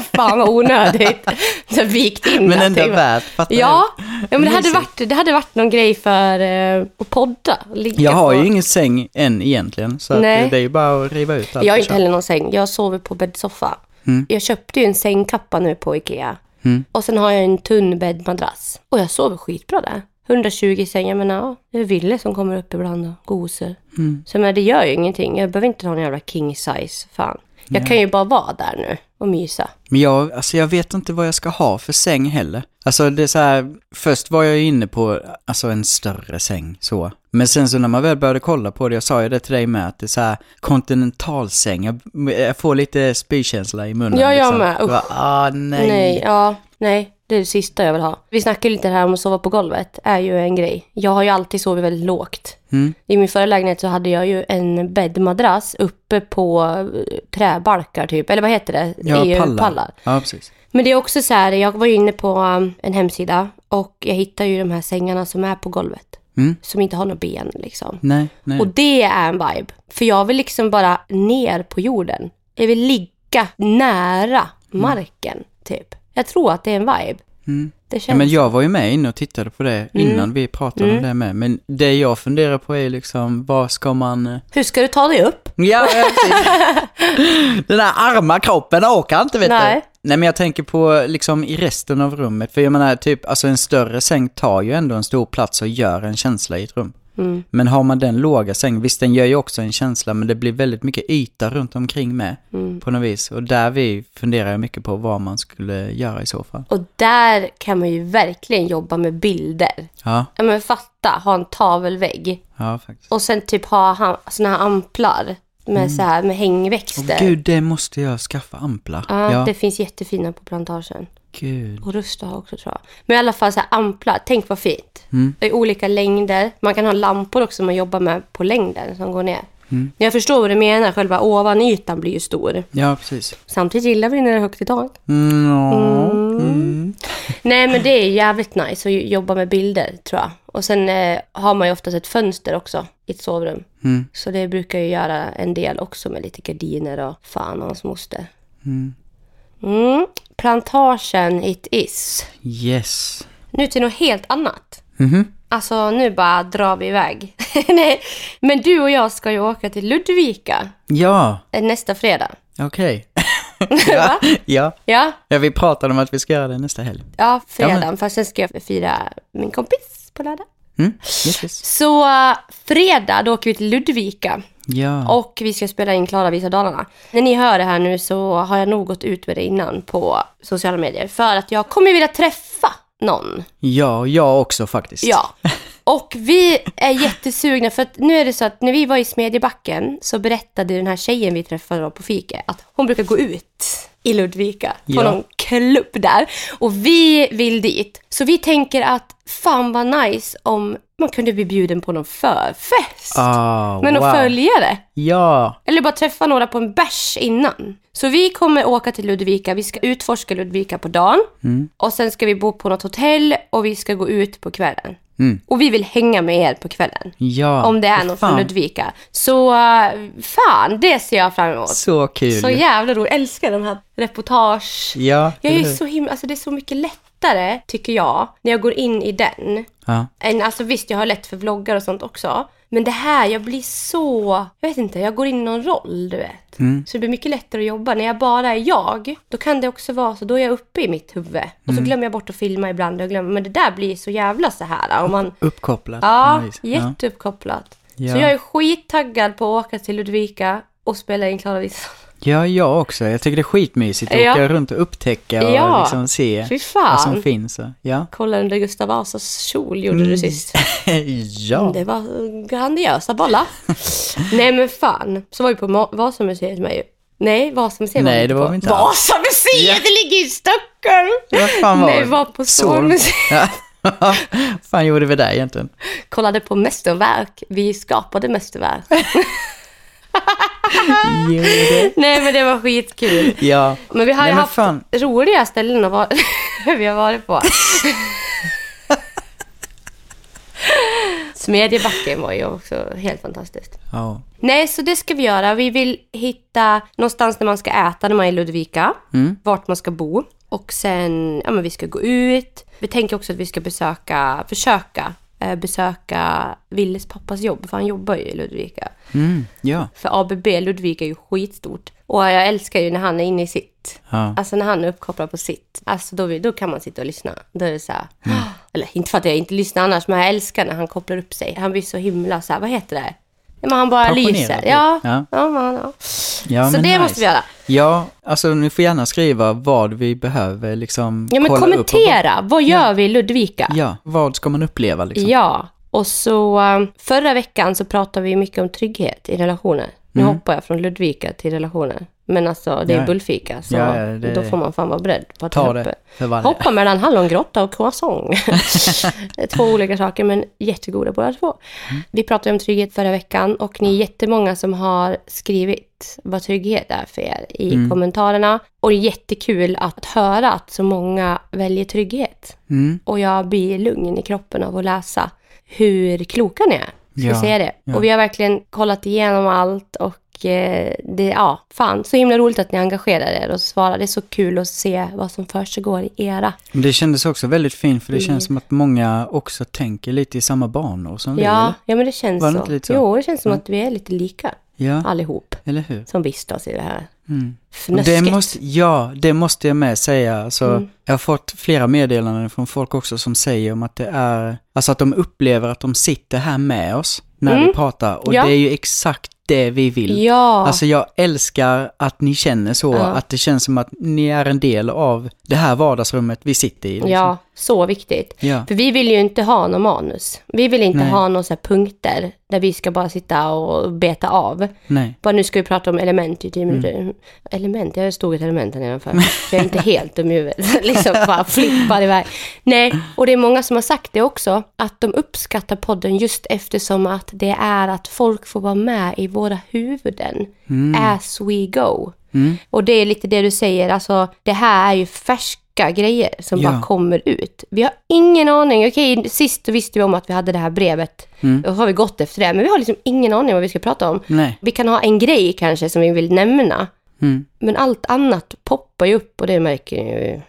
Fan vad onödigt. Så vikt in Men ändå värt, fattar Ja, ja men det hade, varit, det hade varit någon grej för eh, att podda. Ligga du? Jag har på. ju ingen säng än egentligen, så att Nej. det är ju bara att riva ut allt. Jag har inte heller någon säng. Jag sover på bäddsoffa. Mm. Jag köpte ju en sängkappa nu på Ikea. Mm. Och sen har jag en tunn bäddmadrass. Och jag sover skitbra där. 120 i sängen, men ja, det är Ville som kommer upp ibland och gosar. Mm. Så men det gör ju ingenting. Jag behöver inte ha någon jävla king size. Fan. Jag kan ju bara vara där nu och mysa. Men jag, alltså jag vet inte vad jag ska ha för säng heller. Alltså det är så här, först var jag inne på alltså en större säng så. Men sen så när man väl började kolla på det, jag sa ju det till dig med, att det är så här kontinentalsäng, jag, jag får lite spykänsla i munnen. Ja, jag liksom. med. Usch. Bara, ah, nej. Nej, ja, nej. Det är det sista jag vill ha. Vi snackade lite här om att sova på golvet. är ju en grej. Jag har ju alltid sovit väldigt lågt. Mm. I min förra lägenhet så hade jag ju en bäddmadrass uppe på eh, träbalkar typ. Eller vad heter det? Ja, EU-pallar. pallar. Ja, precis. Men det är också så här, jag var ju inne på um, en hemsida och jag hittar ju de här sängarna som är på golvet. Mm. Som inte har några ben liksom. Nej, nej. Och det är en vibe. För jag vill liksom bara ner på jorden. Jag vill ligga nära marken, typ. Jag tror att det är en vibe. Mm. Det känns... Ja, men jag var ju med inne och tittade på det innan vi pratade Mm. om det med. Men det jag funderar på är liksom, vad ska man... eh, Hur ska du ta dig upp? Ja. <laughs> Den där arma kroppen orkar inte vet Nej. du. Nej, men jag tänker på liksom i resten av rummet. För jag menar, typ, alltså en större säng tar ju ändå en stor plats och gör en känsla i ett rum. Mm. Men har man den låga sängen, visst den gör ju också en känsla, men det blir väldigt mycket yta runt omkring med. Mm. På något vis. Och där vi funderar jag mycket på vad man skulle göra i så fall. Och där kan man ju verkligen jobba med bilder. Ja, Ja men fatta, ha en tavelvägg. ja faktiskt. Och sen typ ha såna här amplar. Med, så här, med hängväxter. gud, det måste jag skaffa amplar. Ja, ja. det finns jättefina på plantagen. Gud. Och Rusta har också tror jag. Men i alla fall så här amplar, tänk vad fint. Mm. Det är olika längder. Man kan ha lampor också man jobbar med på längden som går ner. Mm. Jag förstår vad du menar, själva ovanytan blir ju stor. Ja, precis. Samtidigt gillar vi när det är högt i tak. Mm, ja. Mm. Mm. Nej men det är jävligt nice att jobba med bilder tror jag. Och sen eh, har man ju oftast ett fönster också i ett sovrum. Mm. Så det brukar ju göra en del också med lite gardiner och fan och hans moster. Mm. Mm. Plantagen it is. Yes. Nu till något helt annat. Mhm. Alltså nu bara drar vi iväg. <laughs> Nej, men du och jag ska ju åka till Ludvika Ja, eh, nästa fredag. okej. <laughs> Va? ja, ja. Ja, ja, vi pratade om att vi ska göra det nästa helg. ja fredagen. Ja, Fast sen ska jag fira min kompis på lördag. Mm? Yes, yes. Så eh, fredag då åker vi till Ludvika Ja. och vi ska spela in Klara visar Dalarna. När ni hör det här nu så har jag nog gått ut med det innan på sociala medier. För att jag kommer vilja träffa någon. ja, jag också faktiskt. Ja. <laughs> Och vi är jättesugna för att nu är det så att när vi var i Smedjebacken så berättade den här tjejen vi träffade på fika att hon brukar gå ut i Ludvika på Ja. någon klubb där. Och vi vill dit. Så vi tänker att fan vad nice om man kunde bli bjuden på någon förfest. Ah, med någon wow. följare. Ja. Eller bara träffa några på en bärs innan. Så vi kommer åka till Ludvika, vi ska utforska Ludvika på dagen. Mm. Och sen ska vi bo på något hotell och vi ska gå ut på kvällen. Mm. Och vi vill hänga med er på kvällen. Ja. Om det är någon från fan. Ludvika. Så uh, fan, det ser jag fram emot. Så kul. Så jävla roligt. Älskar de här reportage. Ja, Jag är så himla, alltså det är så mycket lättare tycker jag när jag går in i den. Ja. Än, alltså visst, jag har lätt för vloggar och sånt också. Men det här, jag blir så... Jag vet inte, jag går in i någon roll, du vet. Mm. Så det blir mycket lättare att jobba. När jag bara är jag, då kan det också vara så, då är jag uppe i mitt huvud. Och Mm. så glömmer jag bort att filma ibland. Och glömmer, men det där blir så jävla så här. Om man, Uppkopplat. ja, Nice. jätteuppkopplat. Ja. Så jag är skittaggad på att åka till Ludvika och spela in Klara Visa. Ja, jag också. Jag tycker det är skitmysigt att Ja. åka runt och upptäcka och Ja. liksom se vad som finns. Ja. Kolla under Gustav Vasas kjol gjorde du sist. <laughs> ja. Det var grandiosa bollar. <laughs> Nej men fan. Så var vi på Vasamuseet med ju. Nej, Vasamuseet Nej, vi det på. var vi inte alls. Vasamuseet, Ja. det ligger i Stockholm! Vad fan var Nej, vi var på Zornmuseet. Ja. Vad <laughs> fan gjorde vi där egentligen? Kollade på mästerverk. Vi skapade mästerverk. Nej, men det var skitkul. Ja. Men vi har Nej, ju haft fan. roliga ställen att vara, <laughs> vi har varit på. <laughs> Smedjebacken var ju också helt fantastiskt. Ja. Nej, så det ska vi göra. Vi vill hitta någonstans där man ska äta när man är i Ludvika. Mm. Vart man ska bo. Och sen, ja men vi ska gå ut. Vi tänker också att vi ska besöka, försöka besöka Willes pappas jobb. För han jobbar ju i Ludvika. Mm. Ja. För ABB Ludvika är ju skitstort. Och jag älskar ju när han är inne i sitt. Ja. Alltså när han är uppkopplad på sitt. Alltså då, då kan man sitta och lyssna. Då är det så här. Mm. <gasps> Eller inte för att jag inte lyssnar annars, men jag älskar när han kopplar upp sig. Han blir så himla så här, vad heter det? Ja, men han bara Passionerad, lyser. typ. Ja, Ja. ja. ja, Så det nice. måste vi göra. Ja, alltså ni får gärna skriva vad vi behöver liksom Ja, men kommentera. Vad gör vi i Ludvika? Ja, vad ska man uppleva liksom? Ja, och så um, förra veckan så pratade vi mycket om trygghet i relationer. Nu Mm. hoppar jag från Ludvika till relationer. Men alltså, det är Ja. bullfika, så Ja, ja, det- då får man fan vara beredd på att Ta det varje. Hoppa mellan hallongrotta och croissant. <laughs> <laughs> två olika saker, men jättegoda båda två. Mm. Vi pratade om trygghet förra veckan och ni är jättemånga som har skrivit vad trygghet är för er i Mm. kommentarerna. Och det är jättekul att höra att så många väljer trygghet. Mm. Och jag blir lugn i kroppen av att läsa hur kloka ni är. Ska Ja, säga det. Och vi har verkligen kollat igenom allt och det, ja, fan, så himla roligt att ni engagerar er och svarar. Det är så kul att se vad som försiggår i era. Men det kändes också väldigt fint för det Mm. känns som att många också tänker lite i samma banor som vi. Ja, ja, men det känns Var det så. så? Jo, det känns som att vi är lite lika Ja, allihop eller hur? som vistas i det här Mm. Fnösket. Det måste, ja, det måste jag med säga. Alltså, Mm. Jag har fått flera meddelanden från folk också som säger om att det är, alltså att de upplever att de sitter här med oss när Mm. vi pratar. Och Ja. det är ju exakt det vi vill. Ja, Alltså jag älskar att ni känner så, Ja. att det känns som att ni är en del av det här vardagsrummet vi sitter i. Liksom. ja, så viktigt. Ja. För vi vill ju inte ha någon manus. Vi vill inte Nej. ha några punkter där vi ska bara sitta och beta av. Nej. Bara nu ska vi prata om element i tio minuter. Mm. Element, jag stod ett element här nedanför. <laughs> Jag är inte helt dum i huvudet. <laughs> liksom bara flippar iväg. Nej, och det är många som har sagt det också. Att de uppskattar podden just eftersom att det är att folk får vara med i våra huvuden. As we go. Mm. Och det är lite det du säger, alltså det här är ju färska grejer som Ja. bara kommer ut. Vi har ingen aning, okej sist visste vi om att vi hade det här brevet Mm. och har vi gått efter det, men vi har liksom ingen aning vad vi ska prata om. Nej. Vi kan ha en grej kanske som vi vill nämna, Mm. men allt annat poppar ju upp och det märker ni ju. <laughs>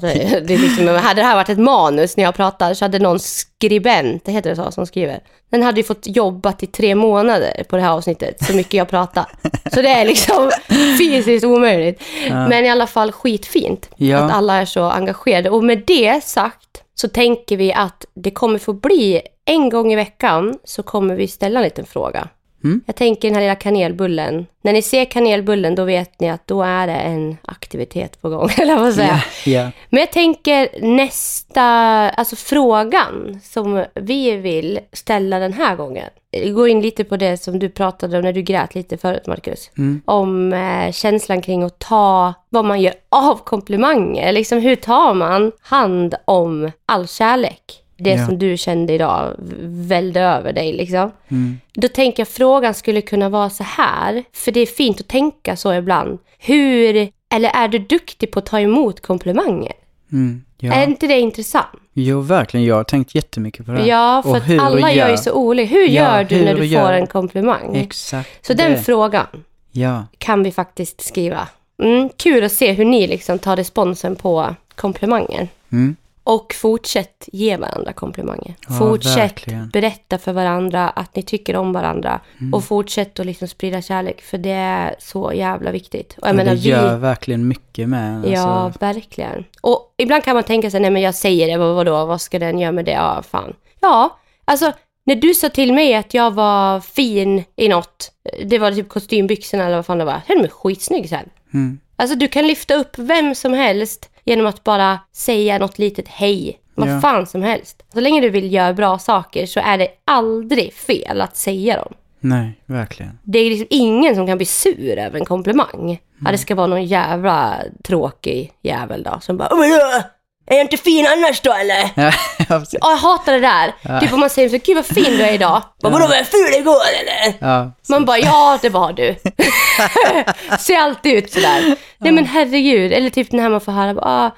Det det är liksom, hade det här varit ett manus när jag pratar så hade någon skribent, det heter det så, som skriver, den hade ju fått jobbat i tre månader på det här avsnittet, så mycket jag pratar. Så det är liksom <laughs> fysiskt omöjligt. Men i alla fall skitfint Ja. att alla är så engagerade. Och med det sagt så tänker vi att det kommer få bli en gång i veckan så kommer vi ställa en liten fråga. Mm. Jag tänker den här lilla kanelbullen. När ni ser kanelbullen då vet ni att då är det en aktivitet på gång, <laughs> eller vad säger jag? Ja. ja. Men jag tänker nästa, alltså frågan som vi vill ställa den här gången. Gå in lite på det som du pratade om när du grät lite förut, Marcus. Mm. Om eh, känslan kring att ta vad man gör av komplimanger. Liksom hur tar man hand om all kärlek? Det Ja. som du kände idag välde över dig liksom. Mm. Då tänker jag frågan skulle kunna vara så här, för det är fint att tänka så ibland. Hur, eller är du duktig på att ta emot komplimanger? Mm. ja. Är inte det intressant? Jo, verkligen. Jag har tänkt jättemycket på det. Ja, för att alla gör ju så olika. Hur Ja, gör du när hur du gör- får en komplimang? Exakt. så den det. frågan Ja. kan vi faktiskt skriva. Mm, kul att se hur ni liksom tar responsen på komplimanger. Mm. Och fortsätt ge varandra komplimanger. Ja, fortsätt verkligen. berätta för varandra att ni tycker om varandra. Mm. Och fortsätt att liksom sprida kärlek, för det är så jävla viktigt. Och jag Ja, menar, det vi... gör verkligen mycket med en, Ja, alltså. verkligen. Och ibland kan man tänka sig, nej men jag säger det, vad, vadå, vad ska den göra med det? Ja, fan. Ja, alltså när du sa till mig att jag var fin i något, det var typ kostymbyxorna eller vad fan det var, jag är mig skitsnygg sen. Mm. Alltså du kan lyfta upp vem som helst genom att bara säga något litet hej. Vad Ja. fan som helst. Så länge du vill göra bra saker så är det aldrig fel att säga dem. Nej, verkligen. Det är liksom ingen som kan bli sur över en komplimang. Ja, det ska vara någon jävla tråkig jävel då som bara "Åh, men, äh, är jag inte fin annars då eller? <laughs> Ja, ja. Ja, jag hatar det där. Typ om man säger så, gud vad fin du är idag. Vadå var jag ful igår eller? ja. Man bara, ja det var du. <laughs> <laughs> Ser alltid ut sådär. Nej men herregud. Eller typ när man får höra, ah,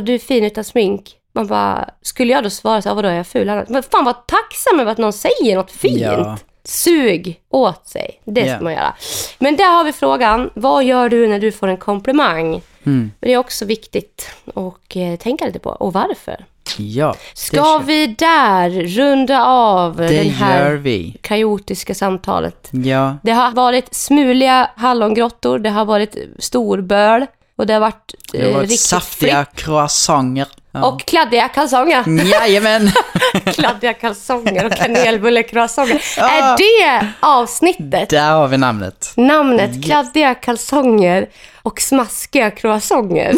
du är fin utan smink. Man bara, skulle jag då svara så, ah, vadå är jag ful annars? Men fan vad tacksam över att någon säger något fint. Sug åt sig. Det ska Ja. man göra. Men där har vi frågan, vad gör du när du får en komplimang? Mm. Det är också viktigt att eh, tänka lite på. Och varför? ja Ska vi där runda av Det den här vi. kaotiska samtalet? Ja, Det har varit smuliga hallongrottor, det har varit storböl och det har varit, det har eh, varit saftiga fritt. Ja. Och kladdiga kalsonger. <laughs> Jajamän! <laughs> kladdiga kalsonger och kanelbullekroissanter. <laughs> Ja. Är det avsnittet? Där har vi namnet. Namnet kladdiga kalsonger och smaskiga croissanter.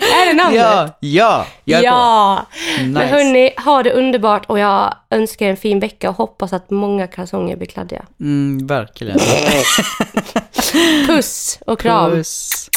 är det namnet? Ja, ja, jag är ja. på. Men Nice. hörni, ha det underbart och jag önskar er en fin vecka och hoppas att många kalsonger blir kladdiga. Mm, verkligen. Puss och kram. Puss.